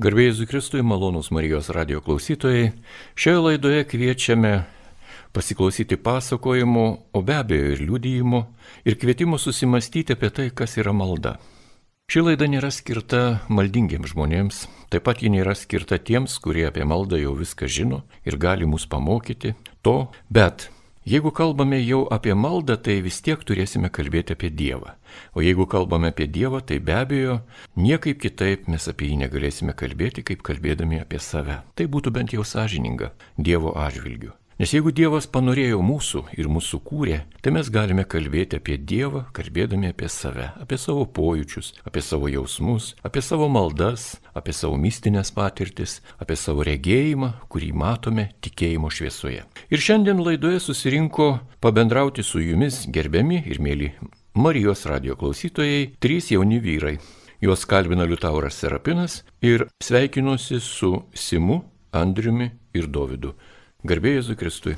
Garbėjai Zukristui, malonus Marijos radio klausytojai, šioje laidoje kviečiame pasiklausyti pasakojimų, o be abejo ir liudijimų, ir kvietimų susimastyti apie tai, kas yra malda. Ši laida nėra skirta maldingiems žmonėms, taip pat ji nėra skirta tiems, kurie apie maldą jau viską žino ir gali mus pamokyti to, bet Jeigu kalbame jau apie maldą, tai vis tiek turėsime kalbėti apie Dievą. O jeigu kalbame apie Dievą, tai be abejo, niekaip kitaip mes apie jį negalėsime kalbėti, kaip kalbėdami apie save. Tai būtų bent jau sąžininga Dievo atžvilgiu. Nes jeigu Dievas panorėjo mūsų ir mūsų kūrė, tai mes galime kalbėti apie Dievą, kalbėdami apie save, apie savo pojūčius, apie savo jausmus, apie savo maldas, apie savo mistinės patirtis, apie savo regėjimą, kurį matome tikėjimo šviesoje. Ir šiandien laidoje susirinko pabendrauti su jumis gerbiami ir mėly Marijos radio klausytojai, trys jauni vyrai. Juos kalbina Liutauras Serapinas ir sveikinuosi su Simu, Andriumi ir Dovydu. Garbėjai Jėzui Kristui.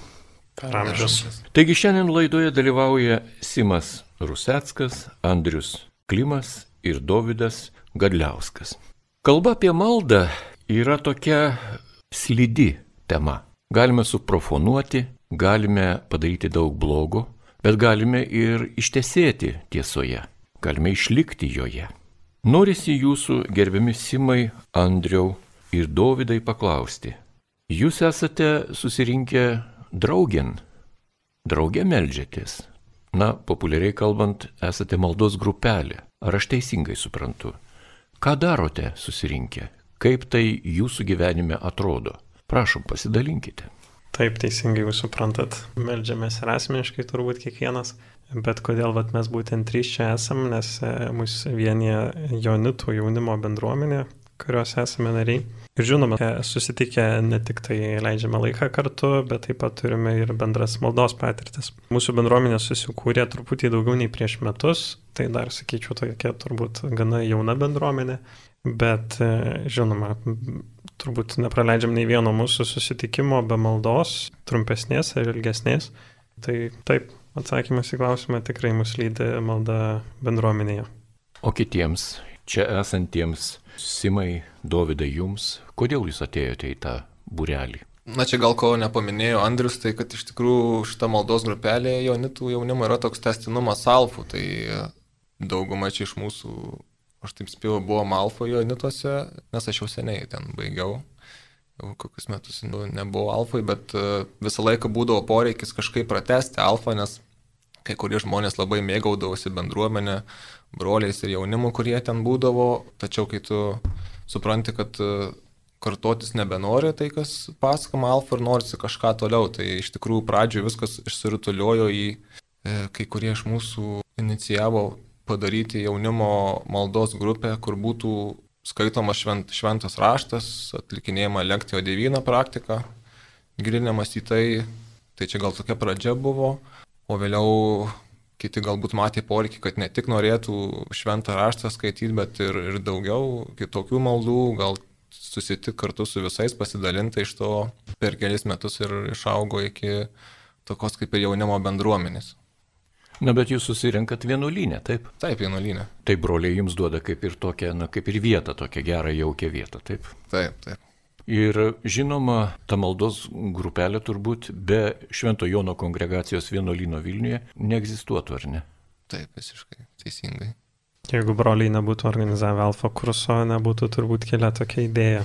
Amžius. Taigi šiandien laidoje dalyvauja Simas Ruseckas, Andrius Klimas ir Davidas Gadliauskas. Kalba apie maldą yra tokia slidi tema. Galime suprofonuoti, galime padaryti daug blogo, bet galime ir ištesėti tiesoje, galime išlikti joje. Norisi jūsų gerbiami Simai, Andriau ir Dovydai paklausti, Jūs esate susirinkę draugien, draugė melžiatės. Na, populiariai kalbant, esate maldos grupelė. Ar aš teisingai suprantu? Ką darote susirinkę? Kaip tai jūsų gyvenime atrodo? Prašom, pasidalinkite. Taip, teisingai jūs suprantat. Meldžiamės ir asmeniškai turbūt kiekvienas. Bet kodėl vat, mes būtent trys čia esam, nes e, mūsų vienyje jaunitų jaunimo bendruomenė, kurios esame nariai. Ir žinoma, susitikę ne tik tai leidžiame laiką kartu, bet taip pat turime ir bendras maldos patirtis. Mūsų bendruomenė susikūrė truputį daugiau nei prieš metus, tai dar sakyčiau tokia turbūt gana jauna bendruomenė, bet e, žinoma, turbūt nepraleidžiam nei vieno mūsų susitikimo be maldos, trumpesnės ar ilgesnės. Tai taip, atsakymas į klausimą tikrai mus lydi malda bendruomenėje. O kitiems čia esantiems Simai, Dovydai jums, kodėl jūs atėjote į tą burelį? Na čia gal ko nepaminėjo Andrius, tai kad iš tikrųjų šita maldos grupelė jaunitų jaunimo yra toks testinumas alfų, tai dauguma čia iš mūsų, aš taip spėjau, buvo alfo jaunituose, nes aš jau seniai ten baigiau, jau kokius metus nebuvau alfai, bet e, visą laiką būdavo poreikis kažkaip pratesti alfą, nes kai kurie žmonės labai mėgaudavosi bendruomenę, broliais ir jaunimu, kurie ten būdavo, tačiau kai tu supranti, kad e, kartotis nebenori tai, kas pasakoma alfa ir norisi kažką toliau, tai iš tikrųjų pradžioje viskas išsirutuliojo į e, kai kurie iš mūsų inicijavo padaryti jaunimo maldos grupę, kur būtų skaitomas švent, šventas raštas, atlikinėjama lektijo devyną praktika, gilinimas į tai, tai čia gal tokia pradžia buvo o vėliau kiti galbūt matė poreikį, kad ne tik norėtų šventą raštą skaityti, bet ir, ir daugiau kitokių maldų, gal susitik kartu su visais, pasidalinti iš to per kelis metus ir išaugo iki tokios kaip ir jaunimo bendruomenės. Na, bet jūs susirinkat vienuolynę, taip? Taip, vienuolynę. Tai broliai jums duoda kaip ir tokią, na, kaip ir vietą, tokią gerą, jaukę vietą, taip? Taip, taip. Ir žinoma, ta maldos grupelė turbūt be Švento Jono kongregacijos vienuolino Vilniuje neegzistuotų, ar ne? Taip, visiškai teisingai. Jeigu broliai nebūtų organizavę alfa kurso, nebūtų turbūt kilę tokia idėja,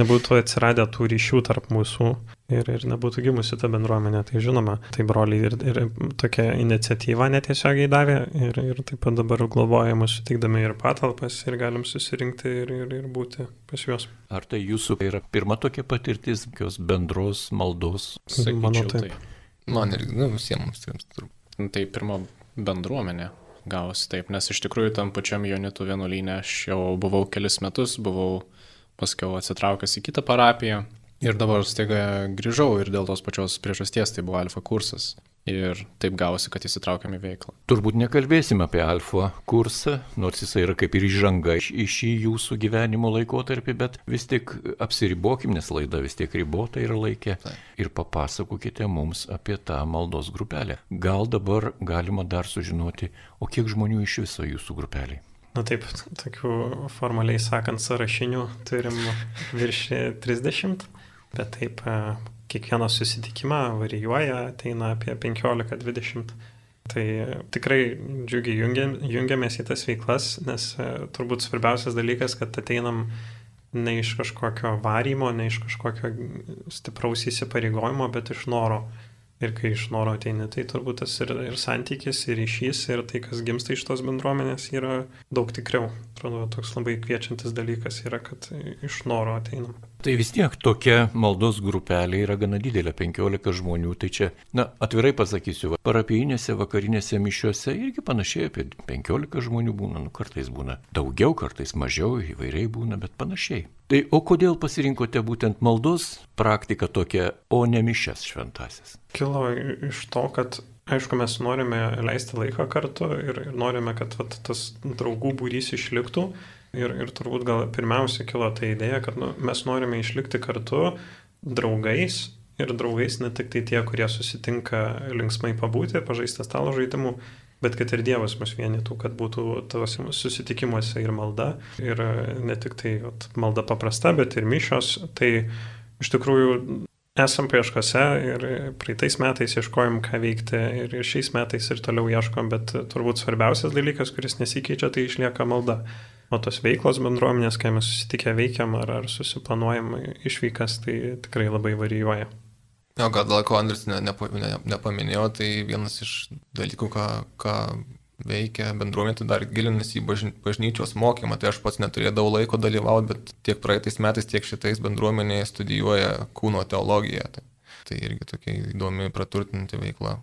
nebūtų atsiradę tų ryšių tarp mūsų ir, ir nebūtų gimusi ta bendruomenė. Tai žinoma, tai broliai ir, ir tokia iniciatyva netiesiogiai davė ir, ir taip pat dabar globoja mus sutikdami ir patalpas ir galim susirinkti ir, ir, ir būti pas juos. Ar tai jūsų yra pirma tokia patirtis, tokios bendros maldos? Sakyčiau, Manau taip. Tai. Man ir nu, visiems turbūt. Tai pirma bendruomenė gavosi taip, nes iš tikrųjų tam pačiam Jonitų vienuolynė aš jau buvau kelis metus, buvau paskiau atsitraukęs į kitą parapiją ir dabar staiga grįžau ir dėl tos pačios priežasties tai buvo alfa kursas. Ir taip gavosi, kad įsitraukiam į veiklą. Turbūt nekalbėsim apie alfa kursą, nors jisai yra kaip ir įžanga į šį jūsų gyvenimo laikotarpį, bet vis tik apsiribokim, nes laida vis tiek ribota yra laikė. Ir papasakokite mums apie tą maldos grupelę. Gal dabar galima dar sužinoti, o kiek žmonių iš viso jūsų grupeliai? Na taip, tokių formaliai sakant sąrašinių turim virš 30, bet taip kiekvieną susitikimą varijuoja, ateina apie 15-20. Tai tikrai džiugiai jungiam, jungiamės į tas veiklas, nes e, turbūt svarbiausias dalykas, kad ateinam ne iš kažkokio varymo, ne iš kažkokio stipraus įsipareigojimo, bet iš noro Ir kai iš noro ateini, tai turbūt tas ir, ir santykis, ir ryšys, ir tai, kas gimsta iš tos bendruomenės, yra daug tikriau. Atrodo, toks labai kviečiantis dalykas yra, kad iš noro ateinam. Tai vis tiek tokia maldos grupelė yra gana didelė, 15 žmonių. Tai čia, na, atvirai pasakysiu, parapijinėse vakarinėse mišiuose irgi panašiai apie 15 žmonių būna, nu kartais būna daugiau, kartais mažiau, įvairiai būna, bet panašiai. Tai o kodėl pasirinkote būtent maldos praktiką tokią, o ne mišes šventasis? Kilo iš to, kad aišku, mes norime leisti laiką kartu ir, ir norime, kad vat, tas draugų būrys išliktų. Ir, ir turbūt gal pirmiausia kilo ta idėja, kad nu, mes norime išlikti kartu draugais ir draugais ne tik tai tie, kurie susitinka linksmai pabūti, pažaisti stalo žaidimų, bet kad ir Dievas mus vienytų, kad būtų tavose susitikimuose ir malda, ir ne tik tai vat, malda paprasta, bet ir mišios. Tai iš tikrųjų esam paieškose ir praeitais metais ieškojom, ką veikti ir šiais metais ir toliau ieškom, bet turbūt svarbiausias dalykas, kuris nesikeičia, tai išlieka malda. O tos veiklos bendruomenės, kai mes susitikę veikiam ar, ar susiplanuojam išvykas, tai tikrai labai varijuoja. Jo, gal dėl ko Andris ne, ne, ne, nepaminėjo, tai vienas iš dalykų, ką, ką veikia bendruomenė, tai dar gilinasi į bažny, bažnyčios mokymą. Tai aš pats neturėdavau laiko dalyvauti, bet tiek praeitais metais, tiek šitais bendruomenėje studijuoja kūno teologiją. Tai, tai irgi tokia įdomi praturtinti veikla.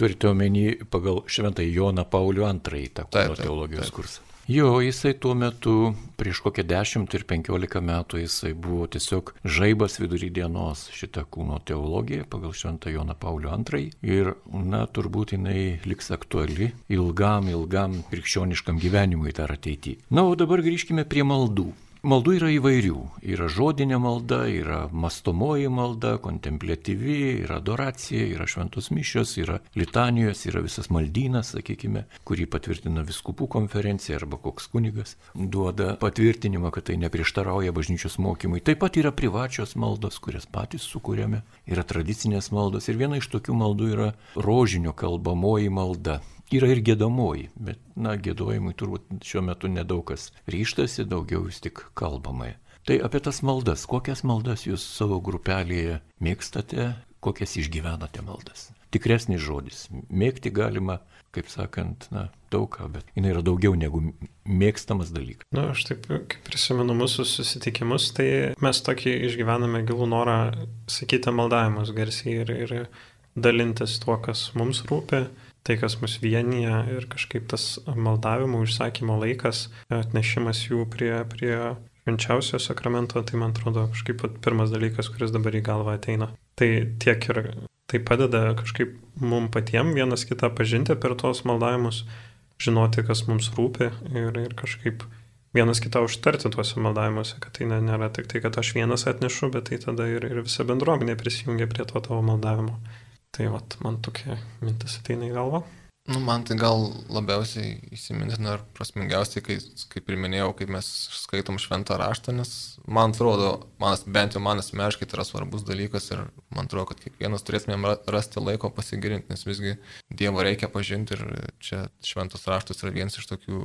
Turite omeny pagal šventą Joną Paulių II tą kūno taip, taip, teologijos taip. kursą. Jo, jisai tuo metu, prieš kokią 10 ir 15 metų, jisai buvo tiesiog žaibas vidury dienos šitą kūno teologiją pagal Šventą Joną Paulių II. Ir, na, turbūt jinai liks aktuali ilgam, ilgam krikščioniškam gyvenimui dar ateityje. Na, o dabar grįžkime prie maldų. Maldų yra įvairių. Yra žodinė malda, yra mastomoji malda, kontemplatyvi, yra adoracija, yra šventos mišios, yra litanijos, yra visas maldynas, sakykime, kurį patvirtina viskupų konferencija arba koks kunigas duoda patvirtinimą, kad tai neprieštarauja bažnyčios mokymui. Taip pat yra privačios maldos, kurias patys sukūrėme, yra tradicinės maldos ir viena iš tokių maldų yra rožinio kalbamoji malda. Yra ir gėdamoji, bet, na, gėdojimui turbūt šiuo metu nedaug kas ryštasi, daugiau vis tik kalbamai. Tai apie tas maldas, kokias maldas jūs savo grupelėje mėgstate, kokias išgyvenate maldas. Tikresnis žodis. Mėgti galima, kaip sakant, na, daug ką, bet jinai yra daugiau negu mėgstamas dalykas. Na, aš taip, kaip prisimenu mūsų susitikimus, tai mes tokį išgyvename gilų norą sakyti maldavimus garsiai ir, ir dalintis tuo, kas mums rūpi tai, kas mus vienyje ir kažkaip tas maldavimo užsakymo laikas, atnešimas jų prie, prie švenčiausio sakramento, tai man atrodo kažkaip pirmas dalykas, kuris dabar į galvą ateina. Tai tiek ir tai padeda kažkaip mum patiem vienas kitą pažinti per tos maldavimus, žinoti, kas mums rūpi ir, ir kažkaip vienas kitą užtarti tuose maldavimuose, kad tai ne, nėra tik tai, kad aš vienas atnešu, bet tai tada ir, ir visa bendruomenė prisijungia prie to tavo maldavimo. Tai vat, man tokia mintis ateina į galvą. Nu, man tai gal labiausiai įsimintina ir prasmingiausiai, kai, kaip ir minėjau, kaip mes skaitom šventą raštą, nes man atrodo, manas, bent jau man asmeniškai tai yra svarbus dalykas ir man atrodo, kad kiekvienas turėtumėm rasti laiko pasigilinti, nes visgi Dievo reikia pažinti ir čia šventas raštas yra vienas iš tokių,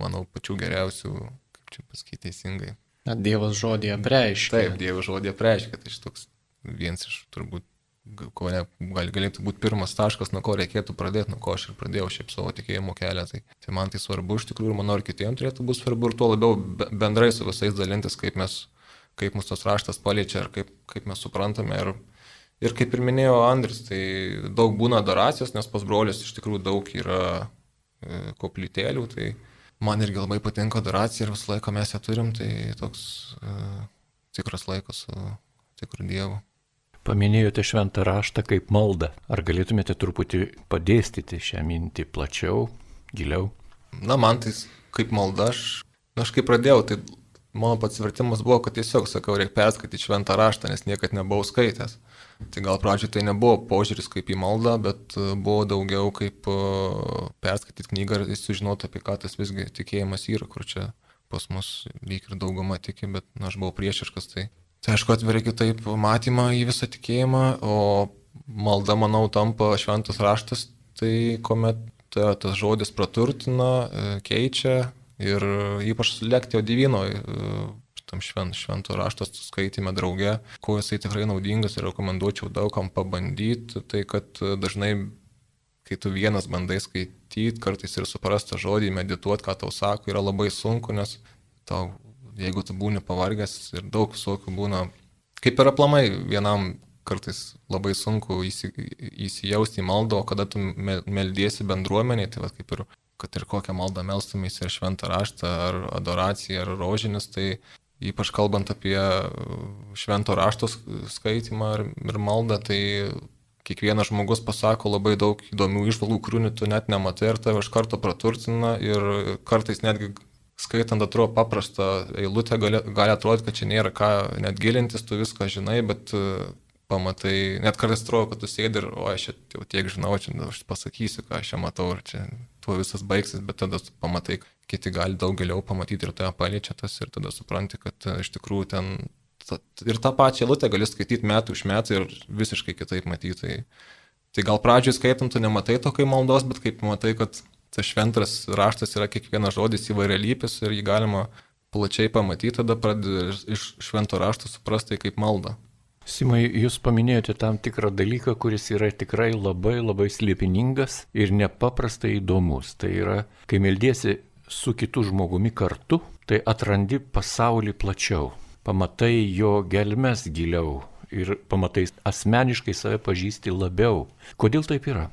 manau, pačių geriausių, kaip čia pasakyti teisingai. Na, Dievas žodį apreiškia. Taip, Dievo žodį apreiškia, tai šitoks vienas iš turbūt ko ne, gal, galėtų būti pirmas taškas, nuo ko reikėtų pradėti, nuo ko aš ir pradėjau šiaip savo tikėjimo kelią. Tai, tai man tai svarbu iš tikrųjų ir manau ir kitiems turėtų būti svarbu ir tuo labiau bendrai su visais dalintis, kaip, mes, kaip mūsų tas raštas paliečia ir kaip, kaip mes suprantame. Ir, ir kaip ir minėjo Andris, tai daug būna adoracijos, nes pas brolius iš tikrųjų daug yra e, koplytėlių. Tai man irgi labai patinka adoracija ir visą laiką mes ją turim, tai toks e, tikras laikas su tikru Dievu. Paminėjote šventą raštą kaip maldą. Ar galėtumėte truputį padėstyti šią mintį plačiau, giliau? Na, man tai kaip malda, aš, aš kaip pradėjau, tai mano pats vertimas buvo, kad tiesiog sakau, reikia perskaityti šventą raštą, nes niekad nebuvau skaitęs. Tai gal pradžioje tai nebuvo požiūris kaip į maldą, bet e, buvo daugiau kaip e, perskaityti knygą ir sužinoti, apie ką tas visgi tikėjimas yra, kur čia pas mus lyg ir dauguma tiki, bet na, aš buvau priešiškas. Tai, tai aišku, atveria kitaip matymą į visą tikėjimą, o malda, manau, tampa šventas raštas, tai kuomet ta, tas žodis praturtina, e, keičia ir ypač lektio divino tam švent, švento rašto skaitime drauge, kuo jisai tikrai naudingas ir rekomenduočiau daugam pabandyti, tai kad e, dažnai, kai tu vienas bandai skaityti, kartais ir suprasti žodį, medituoti, ką tau sako, yra labai sunku, nes tau, jeigu tu būni pavargęs ir daug visokių būna, kaip ir aplamai vienam kartais labai sunku įsi, įsijausti į maldą, o kada tu meldiesi bendruomeniai, tai va, kaip ir kad ir kokią maldą melstumės, ar šventą raštą, ar adoraciją, ar rožinis, tai ypač kalbant apie švento rašto skaitimą ir, ir maldą, tai kiekvienas žmogus pasako labai daug įdomių išvalgų, kurių tu net nematai ir tave iš karto praturtina ir kartais netgi skaitant atrodo paprastą eilutę, gali, gali atrodyti, kad čia nėra ką net gilintis, tu viską žinai, bet pamatai, net kartais atrodo, kad tu sėdi ir, o aš jau tiek žinau, čia aš pasakysiu, ką aš čia matau ir čia tuo visas baigsis, bet tada pamatai, kiti gali daug giliau pamatyti ir toje paliečia tas ir tada supranti, kad e, iš tikrųjų ten ir tą pačią lūtę gali skaityti metų iš metų ir visiškai kitaip matyti. Tai, tai gal pradžioje skaitant tu nematai to kaip maldos, bet kaip matai, kad tas šventas raštas yra kiekvienas žodis įvairialypis ir jį galima plačiai pamatyti, tada pradedi iš švento rašto suprasti kaip maldą. Simai, jūs paminėjote tam tikrą dalyką, kuris yra tikrai labai labai slėpiningas ir nepaprastai įdomus. Tai yra, kai meldiesi su kitu žmogumi kartu, tai atrandi pasaulį plačiau, pamatai jo gelmes giliau ir pamatai asmeniškai save pažįsti labiau. Kodėl taip yra?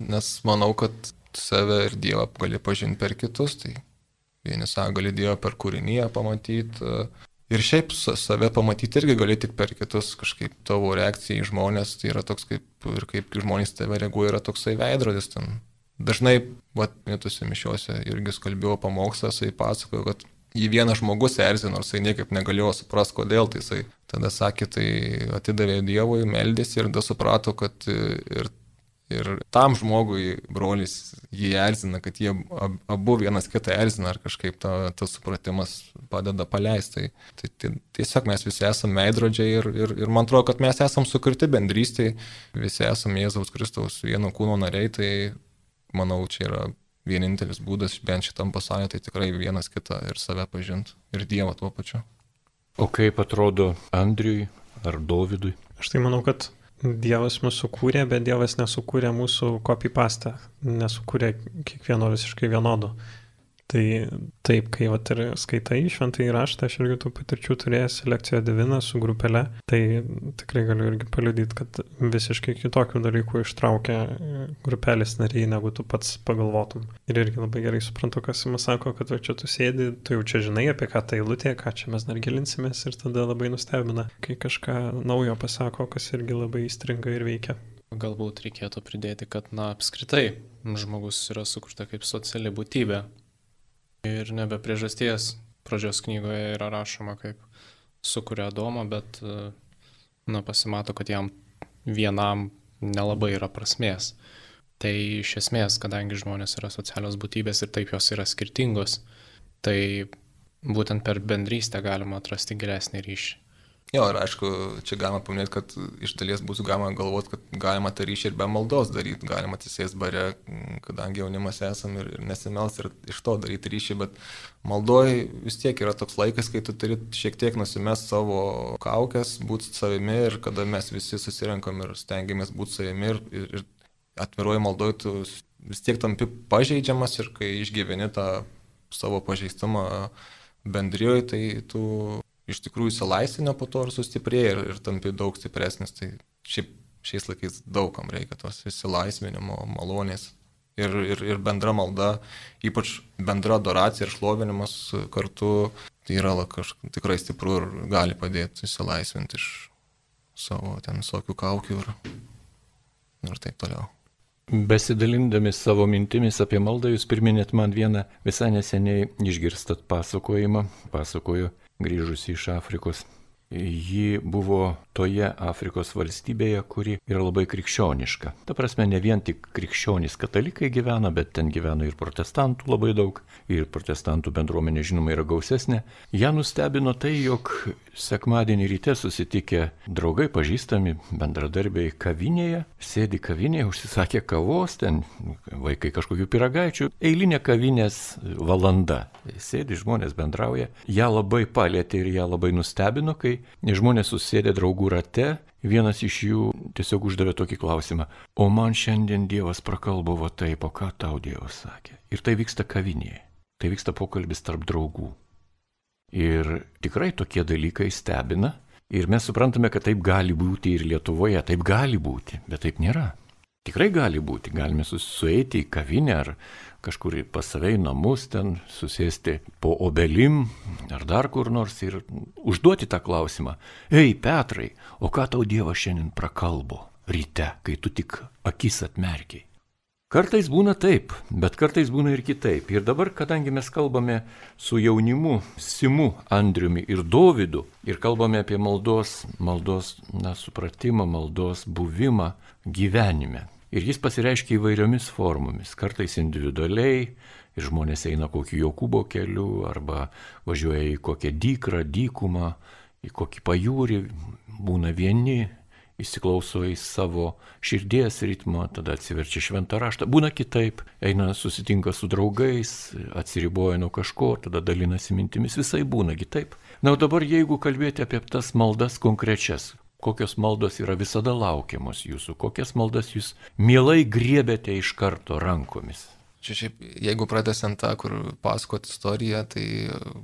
Nes manau, kad save ir Dievą gali pažinti per kitus, tai vieni sako, gali Dievą per kūrinyje pamatyti, Ir šiaip save pamatyti irgi gali tik per kitus kažkaip tavo reakcija į žmonės, tai yra toks kaip ir kaip žmonės tave reaguoja, yra toksai veidrodis ten. Dažnai, vat, mėtusi mišiuose irgi skalbėjo pamokslą, jisai pasakojo, kad jį vienas žmogus erzino, nors jisai niekaip negalėjo suprasti, kodėl, tai jisai tada sakė, tai atidavė Dievui, meldėsi ir tada suprato, kad ir Ir tam žmogui brolis jį erzina, kad jie abu vienas kitą erzina ar kažkaip ta, tas supratimas padeda paleisti. Tai, tai, tai tiesiog mes visi esame veidrodžiai ir, ir, ir man atrodo, kad mes esame sukurti bendrystėje, visi esame Jėzaus Kristaus vieno kūno nariai, tai manau, čia yra vienintelis būdas bent šitam pasaulyje, tai tikrai vienas kitą ir save pažinti ir Dievą tuo pačiu. O kaip atrodo Andriui ar Dovydui? Aš tai manau, kad Dievas mūsų kūrė, bet Dievas nesukūrė mūsų copy pastą, nesukūrė kiekvieno visiškai vienodo. Tai taip, kai vat, ir skaitai šventai raštą, aš irgi tų patirčių turėjęs lekciją Divina su grupelė, tai tikrai galiu irgi paliudyti, kad visiškai kitokių dalykų ištraukia grupelės nariai, negu tu pats pagalvotum. Ir irgi labai gerai suprantu, kas jums sako, kad va, čia tu sėdi, tu jau čia žinai apie ką tai eilutė, ką čia mes dar gilinsimės ir tada labai nustebina, kai kažką naujo pasako, kas irgi labai įstringa ir veikia. Galbūt reikėtų pridėti, kad, na, apskritai, žmogus yra sukurta kaip sociali būtybė, Ir nebe priežasties pradžios knygoje yra rašoma, kaip sukuria Adomą, bet na, pasimato, kad jam vienam nelabai yra prasmės. Tai iš esmės, kadangi žmonės yra socialios būtybės ir taip jos yra skirtingos, tai būtent per bendrystę galima atrasti geresnį ryšį. Jo, ir aišku, čia galima paminėti, kad iš dalies būtų galima galvoti, kad galima tą ryšį ir be maldos daryti, galima atsisės bare, kadangi jaunimas esam ir, ir nesimels ir iš to daryti ryšį, bet maldoj vis tiek yra toks laikas, kai tu turi šiek tiek nusimest savo kaukės, būti savimi ir kada mes visi susirenkam ir stengiamės būti savimi ir, ir, ir atviroji maldoj tu vis tiek tampi pažeidžiamas ir kai išgyveni tą savo pažeistumą bendrijoje, tai tu iš tikrųjų įsilaisvinę po to ir sustiprėja ir, ir tampi daug stipresnis. Tai šiaip šiais laikais daugam reikia tos įsilaisvinimo malonės. Ir, ir, ir bendra malda, ypač bendra adoracija ir šlovinimas kartu, tai yra kažkaip tikrai stipru ir gali padėti įsilaisvinti iš savo ten visokių kaukių ir, ir taip toliau. Besidalindami savo mintimis apie maldą, jūs priminėt man vieną visai neseniai išgirstat pasakojimą. Pasakoju grįžusi iš Afrikos. Ji buvo toje Afrikos valstybėje, kuri yra labai krikščioniška. Ta prasme, ne vien tik krikščionys katalikai gyvena, bet ten gyvena ir protestantų labai daug, ir protestantų bendruomenė žinoma yra gausesnė. Ja nustebino tai, jog sekmadienį ryte susitikę draugai, pažįstami, bendradarbiai kavinėje, sėdi kavinėje, užsisakė kavos, ten vaikai kažkokių piragaičių, eilinė kavinės valanda. Sėdi žmonės bendrauja. Ja labai palėtė ir ją labai nustebino, kai žmonės susėdė draugų rate. Vienas iš jų tiesiog uždavė tokį klausimą, o man šiandien Dievas prakalbavo taip, o ką tau Dievas sakė. Ir tai vyksta kavinėje, tai vyksta pokalbis tarp draugų. Ir tikrai tokie dalykai stebina. Ir mes suprantame, kad taip gali būti ir Lietuvoje, taip gali būti, bet taip nėra. Tikrai gali būti, galime sueiti į kavinę ar kažkur pas save į namus, ten susėsti po obelim ar dar kur nors ir užduoti tą klausimą. Ei, Petrai, o ką tau Dievas šiandien prakalbo ryte, kai tu tik akis atmerkiai? Kartais būna taip, bet kartais būna ir kitaip. Ir dabar, kadangi mes kalbame su jaunimu, Simu, Andriumi ir Dovydu, ir kalbame apie maldos, maldos, na, supratimą, maldos buvimą gyvenime. Ir jis pasireiškia įvairiomis formomis, kartais individualiai, ir žmonės eina kokiu Jokūbo keliu, arba važiuoja į kokią dykrą, dykumą, į kokį pajūrį, būna vieni, įsiklauso į savo širdies ritmą, tada atsiverčia šventą raštą. Būna kitaip, eina susitinka su draugais, atsiriboja nuo kažko, tada dalinasi mintimis, visai būna kitaip. Na, o dabar jeigu kalbėti apie tas maldas konkrečias, kokios maldos yra visada laukiamos jūsų, kokias maldas jūs mielai griebėte iš karto rankomis. Čia šiaip, jeigu pratęsiant tą, kur pasakot istoriją, tai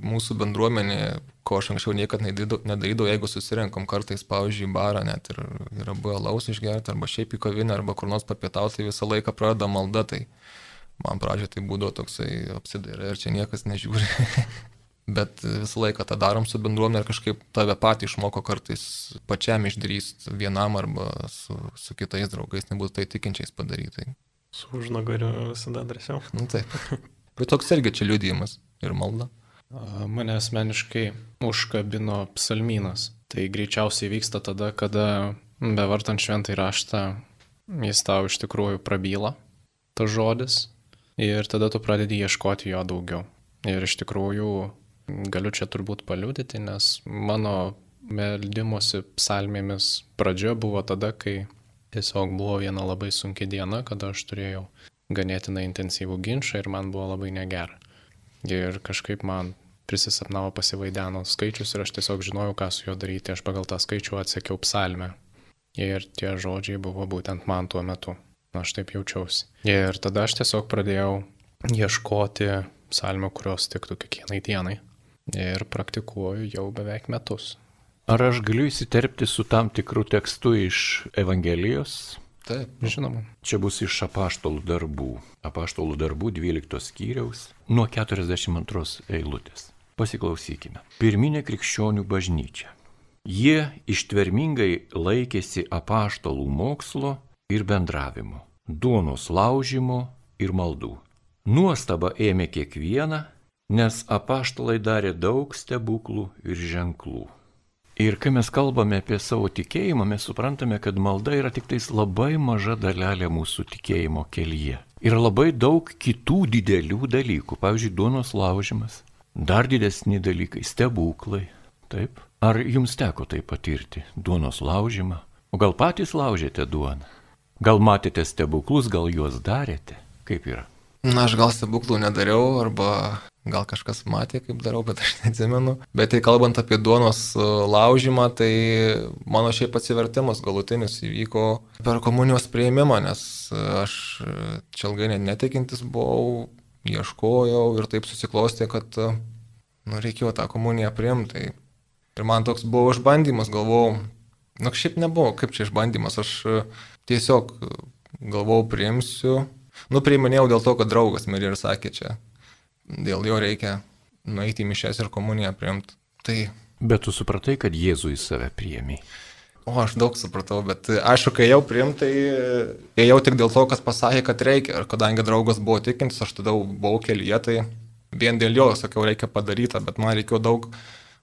mūsų bendruomenė, ko aš anksčiau niekada nedarydavau, jeigu susirinkom kartais, pavyzdžiui, barą, net ir yra buvę laus išgerti, arba šiaip į kavinę, arba kur nors papietauti, tai visą laiką pradeda malda, tai man pradžioje tai būdavo toksai apsidaira ir čia niekas nežiūri. Bet visą laiką tą darom su bendruomenė ir kažkaip tave patį išmoko kartais pačiam išdrįst vienam arba su, su kitais draugais, nebūtų tai tikinčiais padaryti. Su užnagariu visada drąsiau. Nu, taip. Bet toks irgi čia liūdėjimas ir malda. Mane asmeniškai užkabino psalmynas. Tai greičiausiai vyksta tada, kada bevartant šventai raštą jis tau iš tikrųjų prabyla, tas žodis, ir tada tu pradedi ieškoti jo daugiau. Ir iš tikrųjų galiu čia turbūt paliūdyti, nes mano meldimuose psalmėmis pradžia buvo tada, kai Tiesiog buvo viena labai sunki diena, kada aš turėjau ganėtinai intensyvų ginčą ir man buvo labai negera. Ir kažkaip man prisisapnavo pasivaideno skaičius ir aš tiesiog žinojau, ką su juo daryti. Aš pagal tą skaičių atsekiau psalmę. Ir tie žodžiai buvo būtent man tuo metu. Aš taip jaučiausi. Ir tada aš tiesiog pradėjau ieškoti psalmių, kurios tiktų kiekvienai dienai. Ir praktikuoju jau beveik metus. Ar aš galiu įsiterpti su tam tikru tekstu iš Evangelijos? Taip, žinoma. Čia bus iš apaštalų darbų. Apaštalų darbų 12 skyriaus nuo 42 eilutės. Pasiklausykime. Pirminė krikščionių bažnyčia. Jie ištvermingai laikėsi apaštalų mokslo ir bendravimo, duonos laužimo ir maldų. Nuostaba ėmė kiekvieną, nes apaštalai darė daug stebuklų ir ženklų. Ir kai mes kalbame apie savo tikėjimą, mes suprantame, kad malda yra tik tais labai maža dalelė mūsų tikėjimo kelyje. Yra labai daug kitų didelių dalykų, pavyzdžiui, duonos laužimas, dar didesni dalykai, stebuklai. Taip. Ar jums teko tai patirti, duonos laužimą? O gal patys laužėte duoną? Gal matėte stebuklus, gal juos darėte? Kaip yra? Na, aš gal stebuklų nedariau, arba gal kažkas matė, kaip darau, bet aš neatsimenu. Bet tai kalbant apie duonos e, laužimą, tai mano šiaip atsivertimas galutinis įvyko per komunijos prieimimą, nes e, aš e, čia ilgai netikintis buvau, ieškojau ir taip susiklostė, kad nu, reikėjo tą komuniją priimti. Tai ir man toks buvo išbandymas, galvojau, nu šiaip nebuvo, kaip čia išbandymas, aš tiesiog galvojau priimsiu. Nu, priiminėjau dėl to, kad draugas mirė ir sakė čia, dėl jo reikia nueiti į mišęs ir komuniją priimti. Tai... Bet tu supratai, kad Jėzų į save priemi. O aš daug supratau, bet aišku, kai jau priimtai, ėjau tik dėl to, kas pasakė, kad reikia. Ir kadangi draugas buvo tikintis, aš tada buvau kelyje, tai vien dėl jo sakiau, reikia padaryti, bet man reikėjo daug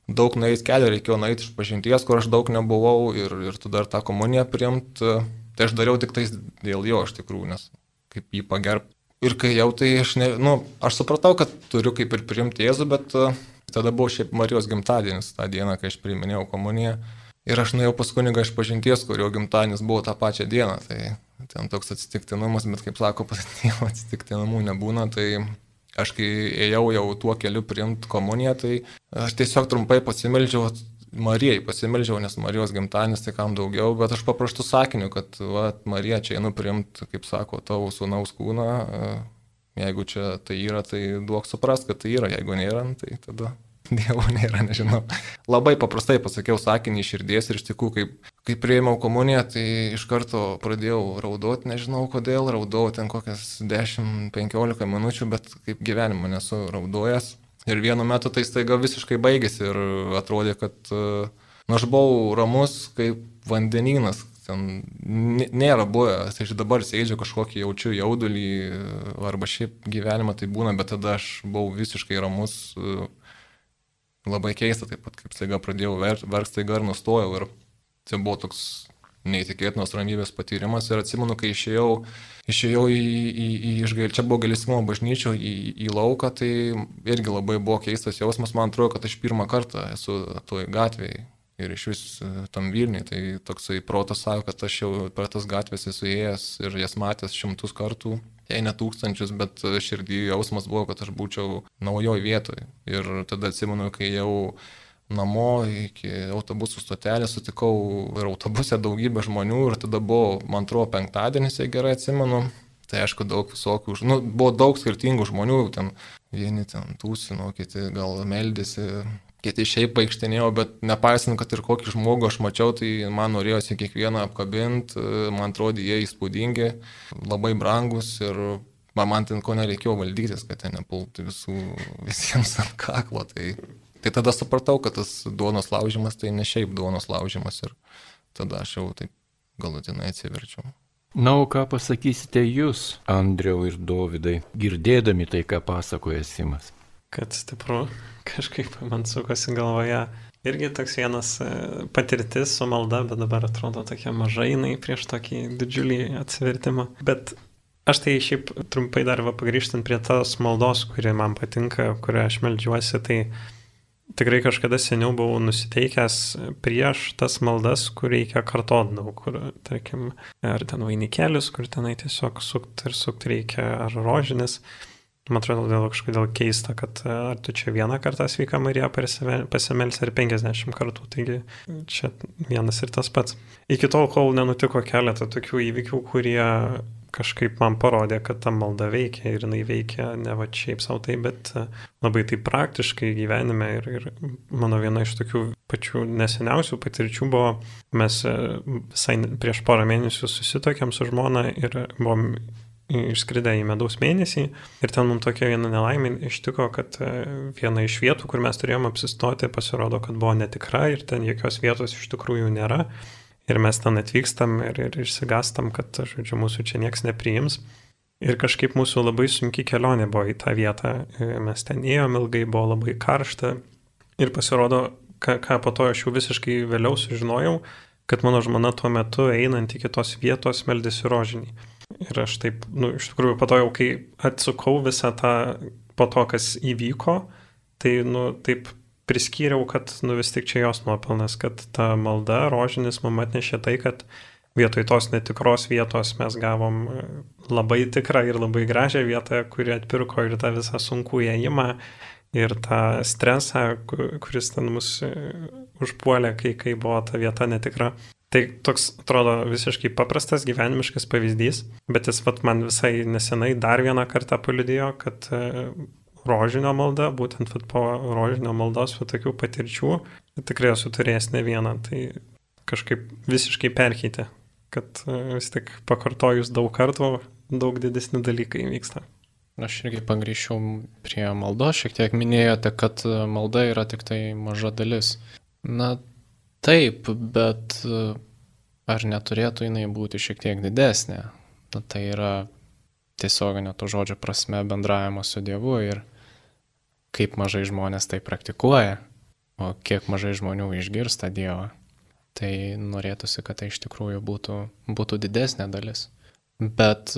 daug nueis kelio, reikėjo nueiti iš pažinties, kur aš daug nebuvau ir, ir tu dar tą komuniją priimt. Tai aš dariau tik tais dėl jo iš tikrųjų, nes kaip jį pagerb. Ir kai jau tai aš, ne, nu, aš supratau, kad turiu kaip ir priimti Jėzų, bet uh, tada buvo šiaip Marijos gimtadienis tą dieną, kai aš priiminėjau komuniją. Ir aš nuėjau pas kunigą iš pažinties, kurio gimtadienis buvo tą pačią dieną. Tai ten toks atsitiktinumas, bet kaip sako, pas Dievą atsitiktinumų nebūna. Tai aš kai ėjau jau tuo keliu priimti komuniją, tai aš tiesiog trumpai pasimeldžiau Marijai, pasimeldžiau, nes Marijos gimtadienis tai kam daugiau, bet aš papraštų sakiniu, kad va, Marija čia einu priimti, kaip sako, tavo sūnaus kūną, jeigu čia tai yra, tai duok suprast, kad tai yra, jeigu nėra, tai tada Dievo nėra, nežinau. Labai paprastai pasakiau sakinį iš širdies ir iš tikrųjų, kaip, kai prieimiau komuniją, tai iš karto pradėjau raudoti, nežinau kodėl, raudau ten kokias 10-15 minučių, bet kaip gyvenimo nesu raudojęs. Ir vienu metu tai staiga visiškai baigėsi ir atrodė, kad, nu, aš buvau ramus kaip vandenynas, ten nėra buvę, tai aš dabar sėdžiu kažkokį jaučiu jaudulį arba šiaip gyvenimą tai būna, bet tada aš buvau visiškai ramus, labai keista, taip pat kaip staiga pradėjau verkti, staiga ir nustojau. Ir tai buvo toks neįtikėtinos ramybės patyrimas. Ir atsimenu, kai išėjau, išėjau į, į, į išgail, čia buvo galėsimo bažnyčio į, į lauką, tai irgi labai buvo keistas jausmas. Man atrodo, kad aš pirmą kartą esu toj gatvėje. Ir iš vis e, tam Vilniui, tai toksai protas sako, kad aš jau per tas gatvės esu ėjęs ir jas matęs šimtus kartų jei ne tūkstančius, bet širdį jausmas buvo, kad aš būčiau naujoj vietoj. Ir tada atsimenu, kai jau namo iki autobusų stotelės sutikau ir autobuse daugybę žmonių ir tada buvo, man atrodo, penktadienis, jei gerai atsimenu. Tai aišku, daug visokių, nu, buvo daug skirtingų žmonių, ten vieni ten tūsino, kiti gal meldėsi, kiti šiaip vaikštinėjau, bet nepaisant, kad ir kokį žmogų aš mačiau, tai man norėjosi kiekvieną apkabinti, man atrodė jie įspūdingi, labai brangus ir man ten ko nereikėjo valdytis, kad ten nepultų visų, visiems ant kaklo. Tai, tai tada supratau, kad tas duonos laužimas tai ne šiaip duonos laužimas ir tada aš jau taip galutinai atsiverčiau. Na, o ką pasakysite jūs, Andriau ir Dovydai, girdėdami tai, ką pasakoja Simas? Kad stipru kažkaip man sukosi galvoje. Irgi toks vienas e, patirtis su malda, bet dabar atrodo tokia maža jinai prieš tokį didžiulį atsivertimą. Bet aš tai šiaip trumpai dar va pagrįžtant prie tos maldos, kuri man patinka, kurią aš melžiuosi, tai tikrai kažkada seniau buvau nusiteikęs prieš tas maldas, kur reikia kartot daug, kur, tarkim, ar ten vainikėlis, kur tenai tiesiog sukt ir sukt reikia, ar rožinis. Man atrodo, dėl kažkodėl keista, kad ar tu čia vieną kartą sveika Marija pasimelsi ar 50 kartų, taigi čia vienas ir tas pats. Iki tol, kol nenutiko keletą tokių įvykių, kurie kažkaip man parodė, kad ta malda veikia ir jinai veikia ne va šiaip savo tai, bet e, labai tai praktiškai gyvenime ir, ir mano viena iš tokių pačių neseniausių patirčių buvo, mes e, visai prieš porą mėnesių susitokėm su žmona ir buvom išskridę į medaus mėnesį ir ten mums tokia viena nelaimė ištiko, kad e, viena iš vietų, kur mes turėjome apsistoti, pasirodo, kad buvo netikra ir ten jokios vietos iš tikrųjų nėra. Ir mes ten atvykstam ir, ir išsigastam, kad, žodžiu, mūsų čia niekas nepriims. Ir kažkaip mūsų labai sunki kelionė buvo į tą vietą. E, mes ten ėjom ilgai, buvo labai karšta. Ir pasirodo, ką, ką po to aš jau visiškai vėliau sužinojau, kad mano žmona tuo metu einant iki tos vietos meldėsi rožinį. Ir aš taip, nu, iš tikrųjų, po to jau, kai atsukau visą tą, po to, kas įvyko, tai, nu, taip priskyriau, kad, nu, vis tik čia jos nuopelnas, kad ta malda rožinis mum atnešė tai, kad vietoj tos netikros vietos mes gavom labai tikrą ir labai gražią vietą, kuri atpirko ir tą visą sunkų įėjimą, ir tą stresą, kuris ten mus užpuolė, kai, kai buvo ta vieta netikra. Tai toks atrodo visiškai paprastas gyvenimiškas pavyzdys, bet jis vat, man visai nesenai dar vieną kartą paliudijo, kad e, rožinio malda, būtent po rožinio maldos su tokių patirčių, tikrai esu turėjęs ne vieną, tai kažkaip visiškai perkeitė, kad e, vis tik pakartojus daug kartų daug didesni dalykai vyksta. Aš irgi pagryšiau prie maldos, šiek tiek minėjote, kad malda yra tik tai maža dalis. Na, Taip, bet e, ar neturėtų jinai būti šiek tiek didesnė? Na, tai yra tiesioginio to žodžio prasme bendravimo su Dievu ir kaip mažai žmonės tai praktikuoja. o kiek mažai žmonių išgirsta Dievą. Tai norėtųsi, kad tai iš tikrųjų būtų, būtų didesnė dalis. Bet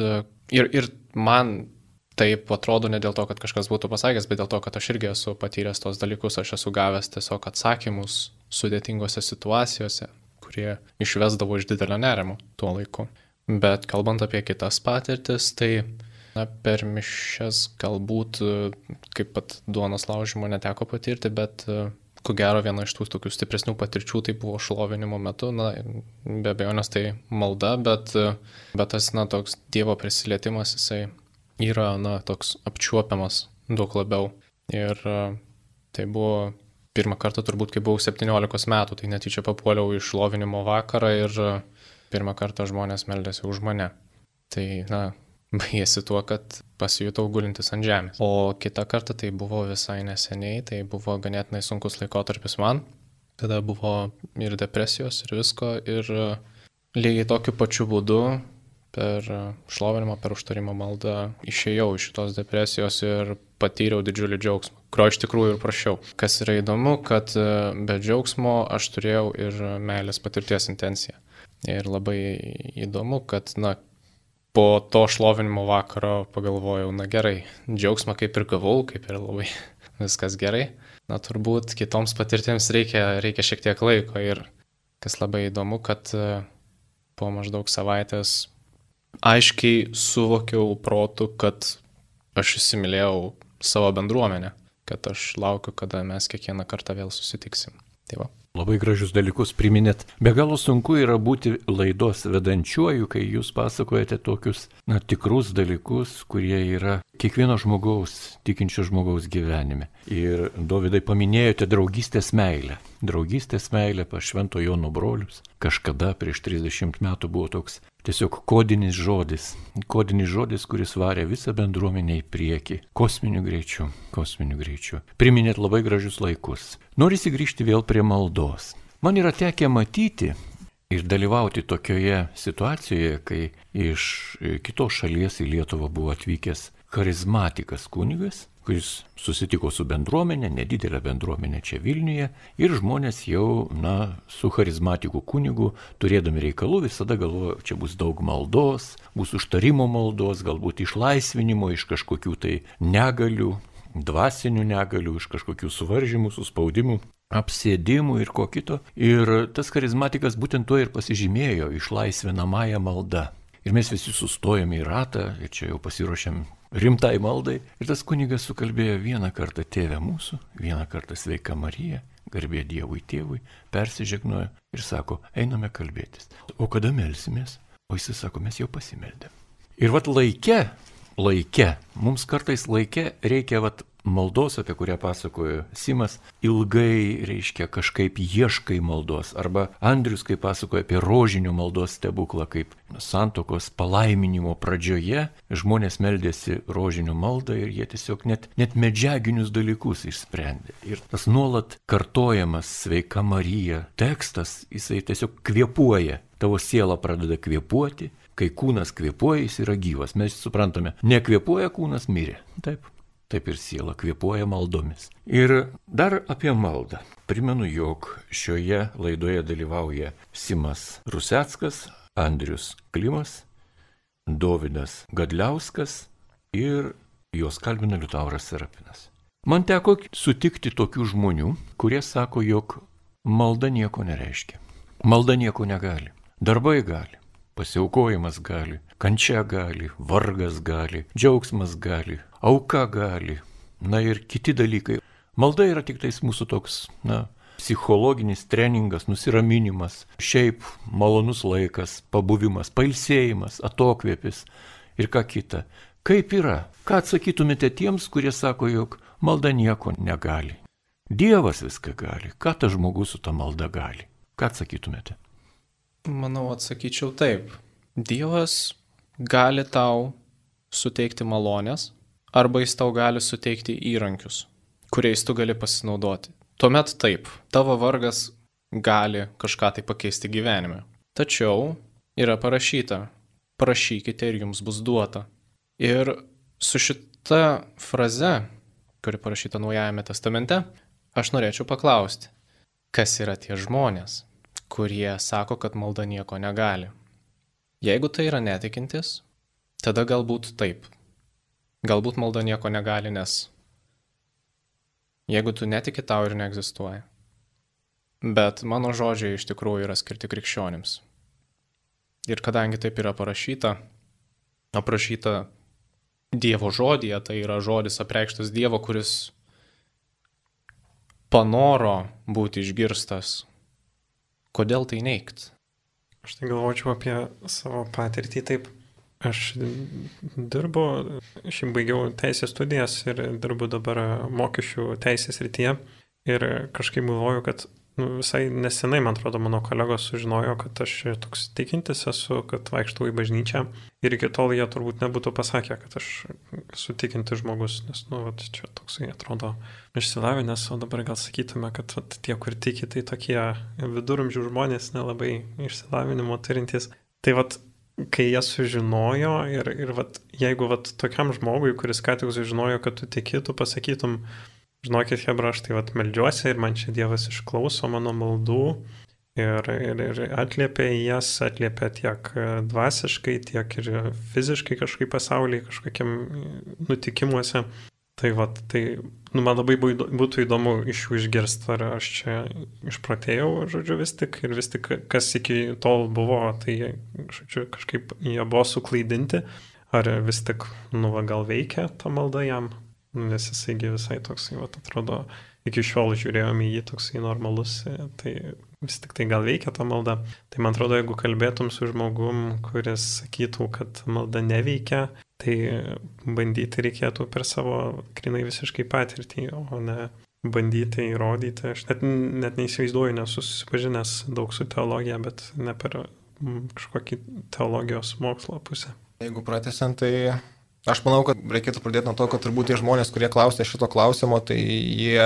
ir, ir man taip atrodo ne dėl to, kad kažkas būtų pasakęs, bet dėl to, kad aš irgi esu patyręs tos dalykus, aš esu gavęs tiesiog atsakymus sudėtingose situacijose, kurie išvesdavo iš didelio nerimo tuo laiku. Bet kalbant apie kitas patirtis, tai na, per mišes galbūt kaip pat duonos laužimo neteko patirti, bet ko gero viena iš tų tokių stipresnių patirčių tai buvo šlovinimo metu, na, be abejo, nes tai malda, bet, bet tas, na, toks Dievo prisilietimas, jisai yra, na, toks apčiuopiamas daug labiau. Ir e, tai buvo pirmą kartą turbūt, kai buvau 17 metų, tai netyčia papuoliau iš lovinimo vakarą ir e, pirmą kartą žmonės meldėsi už mane. Tai, na, baigėsi tuo, kad pasijutau gulintis ant žemės. O kitą kartą tai buvo visai neseniai, tai buvo ganėtinai sunkus laikotarpis man. Tada buvo ir depresijos, ir visko, ir e, lygiai tokiu pačiu būdu per šlovinimą, per užtarimą maldą išėjau iš šitos depresijos ir patyriau didžiulį džiaugsmą, kurio iš tikrųjų ir prašiau. Kas yra įdomu, kad e, be džiaugsmo aš turėjau ir meilės patirties intenciją. Ir labai įdomu, kad, na, po to šlovinimo vakaro pagalvojau, na gerai, džiaugsmą kaip ir gavau, kaip ir labai viskas gerai. Na turbūt kitoms patirtims reikia, reikia šiek tiek laiko ir kas labai įdomu, kad e, po maždaug savaitės aiškiai suvokiau protų, kad aš įsimylėjau savo bendruomenę, kad aš laukiu, kada mes kiekvieną kartą vėl susitiksim. Tai va. Labai gražius dalykus priminėt. Be galo sunku yra būti laidos vedančiuoju, kai jūs pasakojate tokius, na, tikrus dalykus, kurie yra kiekvieno žmogaus, tikinčio žmogaus gyvenime. Ir Dovydai paminėjote draugystės meilę. Draugystės meilė pas Švento Jono brolius. Kažkada prieš 30 metų buvo toks tiesiog kodinis žodis. Kodinis žodis, kuris varė visą bendruomenę į priekį. Kosminiu greičiu. Kosminiu greičiu. Priminėt labai gražius laikus. Norisi grįžti vėl prie maldos. Man yra tekę matyti ir dalyvauti tokioje situacijoje, kai iš kitos šalies į Lietuvą buvo atvykęs charizmatikas kunigas kuris susitiko su bendruomenė, nedidelė bendruomenė čia Vilniuje ir žmonės jau, na, su charizmatiku kunigu, turėdami reikalų, visada galvoja, čia bus daug maldos, bus užtarimo maldos, galbūt išlaisvinimo iš kažkokių tai negalių, dvasinių negalių, iš kažkokių suvaržymų, suspaudimų apsėdimų ir ko kito. Ir tas charizmatikas būtent tuo ir pasižymėjo - išlaisvinamąją maldą. Ir mes visi sustojame į ratą ir čia jau pasiruošėm rimtai maldai. Ir tas kunigas sukalbėjo vieną kartą tėvę mūsų, vieną kartą sveika Marija, garbė Dievui tėvui, persižegnojo ir sako, einame kalbėtis. O kada melsimės? O jis sako, mes jau pasimeldėm. Ir vat laike, laike, mums kartais laike reikia vat maldos, apie kurią pasakojo Simas, ilgai, reiškia, kažkaip ieškai maldos. Arba Andrius, kai pasakoja apie rožinio maldos stebuklą, kaip santokos palaiminimo pradžioje žmonės meldėsi rožinio maldą ir jie tiesiog net, net medžiaginius dalykus išsprendė. Ir tas nuolat kartojamas sveika Marija tekstas, jisai tiesiog kvepuoja. Tavo siela pradeda kvepuoti, kai kūnas kvepuoja, jis yra gyvas. Mes suprantame, nekvepuoja kūnas mirė. Taip taip ir siela kvepuoja maldomis. Ir dar apie maldą. Primenu, jog šioje laidoje dalyvauja Simas Ruseckas, Andrius Klimas, Davidas Gadliauskas ir juos kalbina Liutauras Serapinas. Man teko sutikti tokių žmonių, kurie sako, jog malda nieko nereiškia. Malda nieko negali. Darbai gali. Pasiaukojimas gali, kančia gali, vargas gali, džiaugsmas gali, auka gali, na ir kiti dalykai. Malda yra tik tais mūsų toks, na, psichologinis treningas, nusiraminimas, šiaip malonus laikas, pabuvimas, pailsėjimas, atokvėpis ir ką kita. Kaip yra? Ką atsakytumėte tiems, kurie sako, jog malda nieko negali? Dievas viską gali. Ką tas žmogus su ta malda gali? Ką atsakytumėte? Manau, atsakyčiau taip. Dievas gali tau suteikti malonės, arba jis tau gali suteikti įrankius, kuriais tu gali pasinaudoti. Tuomet taip, tavo vargas gali kažką tai pakeisti gyvenime. Tačiau yra parašyta, prašykite ir jums bus duota. Ir su šita fraze, kuri parašyta Naujajame testamente, Aš norėčiau paklausti, kas yra tie žmonės, kurie sako, kad malda nieko negali. Jeigu tai yra netikintis, tada galbūt taip. Galbūt malda nieko negali, nes jeigu tu netiki, tau ir neegzistuoja. Bet mano žodžiai iš tikrųjų yra skirti krikščionims. Ir kadangi taip yra parašyta, aprašyta Dievo žodėje, tai yra žodis apreikštas Dievo, kuris panoro būti išgirstas. Kodėl tai neigt? Aš tai galvočiau apie savo patirtį taip. Aš dirbu, šiaip baigiau teisės studijas ir dirbu dabar mokesčių teisės rytyje. Ir kažkaip galvoju, kad nu, visai nesenai, man atrodo, mano kolegos sužinojo, kad aš toks tikintis esu, kad vaikštau į bažnyčią. Ir iki tol jie turbūt nebūtų pasakę, kad aš esu tikintis žmogus, nes, nu, vat, čia toksai atrodo išsilavinęs, o dabar gal sakytume, kad vat, tie, kur tiki, tai tokie viduramžių žmonės nelabai išsilavinimo turintys. Tai vat, kai jie sužinojo ir, ir vat, jeigu vat, tokiam žmogui, kuris ką tik sužinojo, kad tu tiki, tu pasakytum, žinokit, Hebra, aš tai vat melžiuosi ir man čia Dievas išklauso mano maldų ir, ir, ir atliepia į jas, atliepia tiek dvasiškai, tiek ir fiziškai kažkaip pasaulyje, kažkokiam nutikimuose. Tai vat, tai nu, man labai būtų įdomu iš jų išgirsti, ar aš čia išpratėjau, žodžiu, vis tik, ir vis tik, kas iki tol buvo, tai, žodžiu, kažkaip jie buvo suklaidinti, ar vis tik, nu, va, gal veikia ta malda jam, nes jisai visai toksai, va, atrodo, iki šiol žiūrėjome į jį toksai normalus, tai vis tik tai gal veikia ta malda. Tai man atrodo, jeigu kalbėtum su žmogum, kuris sakytų, kad malda neveikia, tai bandyti reikėtų per savo grinai visiškai patirtį, o ne bandyti įrodyti. Aš net, net neįsivaizduoju, nesu susipažinęs daug su teologija, bet ne per kažkokį teologijos mokslo pusę. Jeigu pratesiant, tai Aš manau, kad reikėtų pradėti nuo to, kad turbūt tie žmonės, kurie klausia šito klausimo, tai jie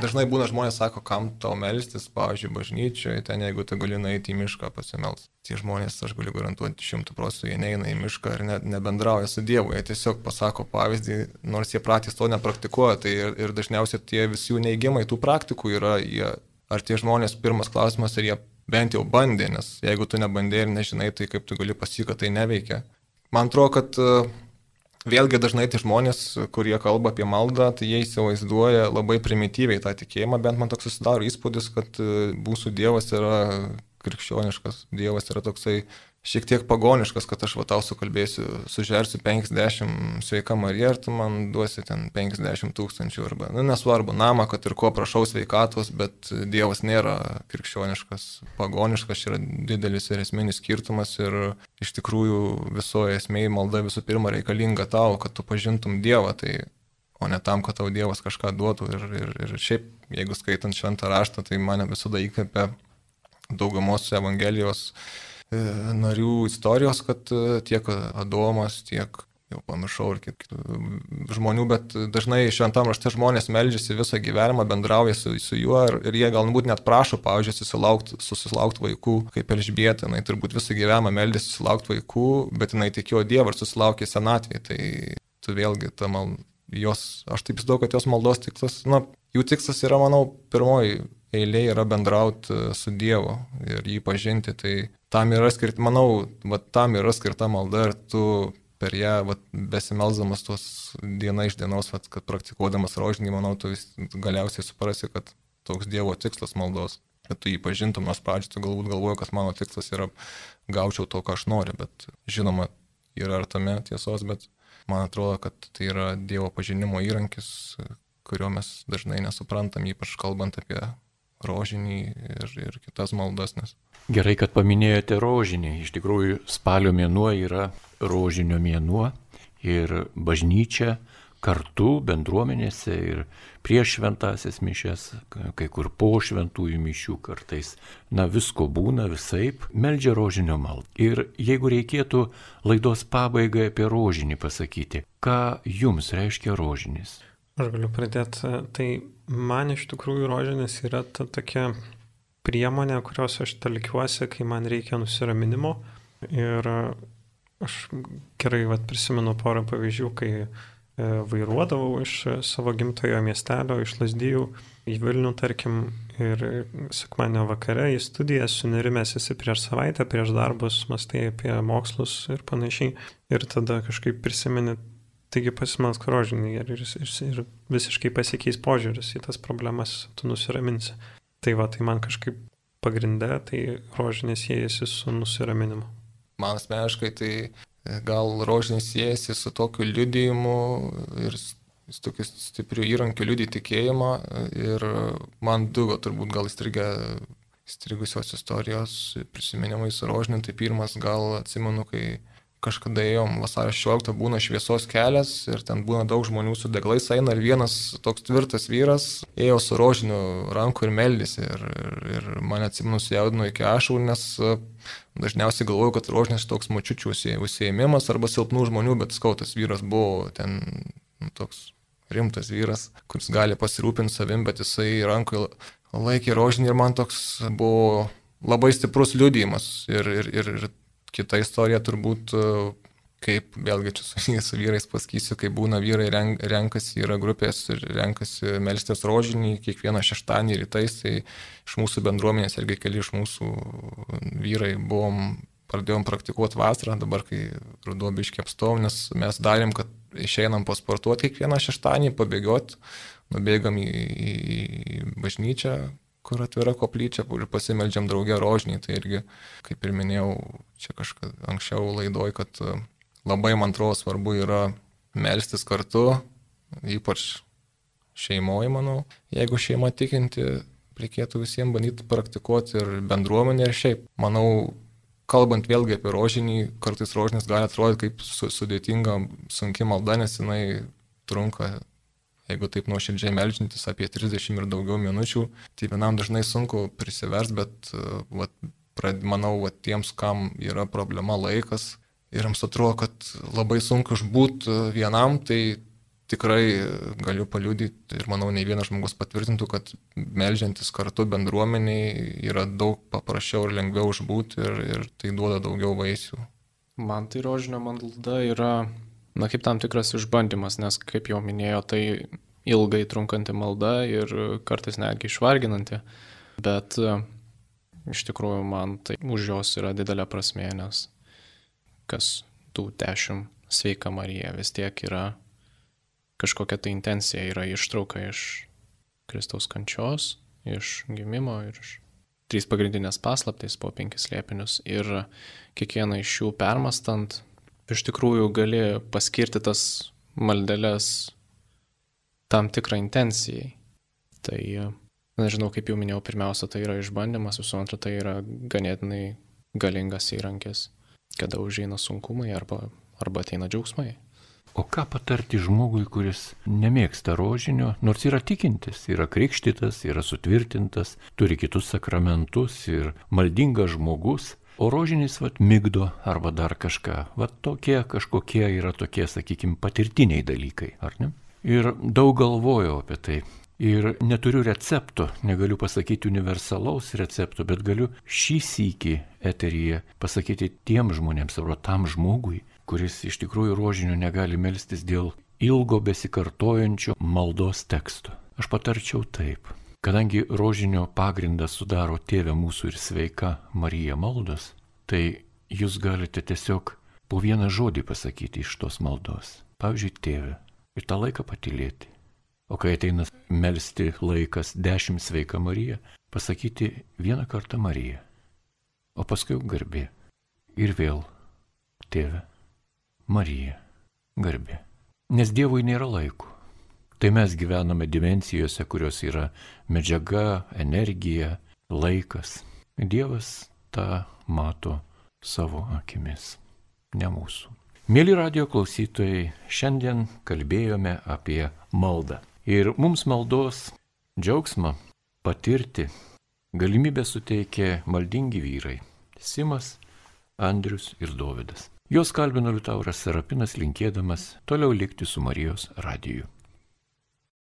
dažnai būna žmonės sako, kam tau melstis, pavyzdžiui, bažnyčioje, ten jeigu tu gali nueiti į mišką pasimels. Tie žmonės, aš galiu garantuoti, šimtų procentų jie neina į mišką ir ne, nebendrauja su Dievu, jie tiesiog pasako pavyzdį, nors jie patys to nepraktikuoja, tai ir, ir dažniausiai tie visi jų neįgimai tų praktikų yra, jie, ar tie žmonės, pirmas klausimas, ar jie bent jau bandė, nes jeigu tu nebandė ir nežinai, tai kaip tu gali pasakyti, kad tai neveikia. Man atrodo, kad Vėlgi dažnai tie žmonės, kurie kalba apie maldą, tai jie įsivaizduoja labai primityviai tą tikėjimą, bent man toks susidaro įspūdis, kad e, mūsų Dievas yra krikščioniškas, Dievas yra toksai šiek tiek pagoniškas, kad aš va tau sukalbėsiu, sužersiu 50 sveika Marija ir tu man duosi ten 50 tūkstančių arba, nu, nesvarbu, namą, kad ir ko prašau sveikatos, bet Dievas nėra krikščioniškas, pagoniškas, yra didelis ir esminis skirtumas ir iš tikrųjų visoje esmėje malda visų pirma reikalinga tau, kad tu pažintum Dievą, tai o ne tam, kad tau Dievas kažką duotų. Ir, ir, ir šiaip, jeigu skaitant šventą raštą, tai mane visada įkvepia daugumos Evangelijos narių istorijos, kad e, tiek Adomas, tiek jau pamiršau ir kitų žmonių, bet dažnai šventam rašte žmonės melžiasi visą gyvenimą, bendrauja su, su juo ir, ir jie galbūt net prašo, pavyzdžiui, susilaukti, susilaukti vaikų, kaip Elžbieta, jinai turbūt visą gyvenimą meldėsi susilaukti vaikų, bet jinai tikėjo Dievą ir susilaukė senatvėje, tai tu vėlgi ta mal, jos, aš taip įsivaizduoju, kad jos maldos tikslas, na, jų tikslas yra, manau, pirmoji eilė yra bendrauti su Dievu ir jį pažinti, tai tam yra skirta, manau, va, tam yra skirta malda ir tu per ją, va, besimelzamas tos diena iš dienos, va, kad praktikuodamas rožinį, manau, tu galiausiai suprasi, kad toks Dievo tikslas maldos, kad tu jį pažintum, nors pradžioje tu galbūt galvoji, kad mano tikslas yra gaučiau to, ką aš noriu, bet žinoma, yra ar tame tiesos, bet man atrodo, kad tai yra Dievo pažinimo įrankis, kurio mes dažnai nesuprantam, ypač kalbant apie rožinį ir, ir kitas maldas. Nes... Gerai, kad paminėjote rožinį. Iš tikrųjų, spalio mėnuo yra rožinio mėnuo ir bažnyčia kartu bendruomenėse ir prieš šventasias mišes, kai kur po šventųjų mišių kartais, na visko būna visaip, meldžia rožinio maldą. Ir jeigu reikėtų laidos pabaigai apie rožinį pasakyti, ką jums reiškia rožinis? Aš galiu pradėti, tai Man iš tikrųjų rožinis yra ta tokia priemonė, kurios aš talkiuosi, kai man reikia nusiraminimo. Ir aš gerai vat, prisimenu porą pavyzdžių, kai vairuodavau iš savo gimtojo miestelio, iš Lasdyjų į Vilnių, tarkim, ir sekmanio vakare į studiją sunerimęs esi prieš savaitę, prieš darbus, mastai apie mokslus ir panašiai. Ir tada kažkaip prisimeni, taigi pasimelsk rožinį ir, ir, ir, ir visiškai pasikeis požiūris į tas problemas, tu nusiraminsi. Tai va, tai man kažkaip pagrindė, tai rožinės siejasi su nusiraminimu. Man asmeniškai tai gal rožinis siejasi su tokiu liudijimu ir su tokiu stipriu įrankiu liudyti tikėjimą ir man du, turbūt gal įstrigę įstrigusios istorijos prisiminimai su rožiniu, tai pirmas gal atsimenu, kai kažkada ėjom vasario 16 būna šviesos kelias ir ten būna daug žmonių su deglais eina ir vienas toks tvirtas vyras ėjo su rožiniu ranku ir meldėsi ir, ir, mane atsimenu sujaudino iki ašų, nes e, dažniausiai galvoju, kad rožinis toks mačiučių užsiėmimas arba silpnų žmonių, bet skautas vyras buvo ten nu, toks rimtas vyras, kuris gali pasirūpinti savim, bet jisai rankoje laikė rožinį ir man toks buvo labai stiprus liudijimas ir, ir, ir, ir kita istorija turbūt, e, kaip vėlgi čia su, su vyrais pasakysiu, kai būna vyrai renk, renkasi, yra grupės ir renkasi melstis rožinį kiekvieną šeštąjį rytais, tai iš mūsų bendruomenės irgi keli iš mūsų vyrai buvom, pradėjom praktikuoti vasarą, dabar kai ruduo biškiai apstom, nes mes darėm, kad išeinam pasportuoti kiekvieną šeštąjį, pabėgioti, nubėgam į, į bažnyčią, kur atvira koplyčia, kur pasimeldžiam draugę rožinį, tai irgi, kaip ir minėjau, čia kažkada anksčiau laidoj, kad e, labai man atrodo svarbu yra melstis kartu, ypač šeimoje, manau. Jeigu šeima tikinti, reikėtų visiems bandyti praktikuoti ir bendruomenė ir šiaip. Manau, kalbant vėlgi apie rožinį, kartais rožinis gali atrodyti kaip sudėtinga, sunki malda, nes jinai trunka jeigu taip nuoširdžiai melžintis apie 30 ir daugiau minučių, tai vienam dažnai sunku prisivers, bet vat, prad, manau, vat, tiems, kam yra problema laikas ir jiems atrodo, kad labai sunku išbūti vienam, tai tikrai galiu paliudyti ir manau, ne vienas žmogus patvirtintų, kad melžiantis kartu bendruomeniai yra daug paprasčiau ir lengviau išbūti ir, ir tai duoda daugiau vaisių. Man tai rožinio malda yra na, kaip tam tikras išbandymas, nes, kaip jau minėjo, tai ilgai trunkanti malda ir kartais netgi išvarginanti, bet e, iš tikrųjų man tai už jos yra didelė prasmė, nes kas tų dešimt sveika Marija vis tiek yra kažkokia tai intencija, yra ištrauka iš Kristaus kančios, iš gimimo ir iš trys pagrindinės paslaptys po penkis liepinius ir kiekvieną iš jų permastant iš tikrųjų gali paskirti tas maldelės tam tikrą intencijai. Tai, nežinau, kaip jau minėjau, pirmiausia, tai yra išbandymas, visų antra, tai yra ganėtinai galingas įrankis, kada užeina sunkumai arba, arba ateina džiaugsmai. O ką patarti žmogui, kuris nemėgsta rožinio, nors yra tikintis, yra krikštytas, yra sutvirtintas, turi kitus sakramentus ir maldingas žmogus, O rožinis, vat, mygdo arba dar kažką. Vat tokie kažkokie yra tokie, sakykime, patirtiniai dalykai, ar ne? Ir daug galvojau apie tai. Ir neturiu recepto, negaliu pasakyti universalaus recepto, bet galiu šį sykį eteryje pasakyti tiem žmonėms arba tam žmogui, kuris iš tikrųjų rožinio negali melstis dėl ilgo besikartojančio maldos teksto. Aš patarčiau taip. Kadangi rožinio pagrindą sudaro tėvė mūsų ir sveika Marija maldos, tai jūs galite tiesiog po vieną žodį pasakyti iš tos maldos. Pavyzdžiui, tėvė. Ir tą laiką patilėti. O kai ateina melstį laikas dešimt sveika Marija, pasakyti vieną kartą Marija. O paskui garbė. Ir vėl tėvė. Marija. Garbė. Nes Dievui nėra laiko. Tai mes gyvename dimensijose, kurios yra medžiaga, energija, laikas. Dievas tą mato savo akimis, ne mūsų. Mėly radio klausytojai, šiandien kalbėjome apie maldą. Ir mums maldos džiaugsmą patirti galimybę suteikė maldingi vyrai - Simas, Andrius ir Dovydas. Jos kalbino Liutauras Serapinas linkėdamas toliau likti su Marijos radiju.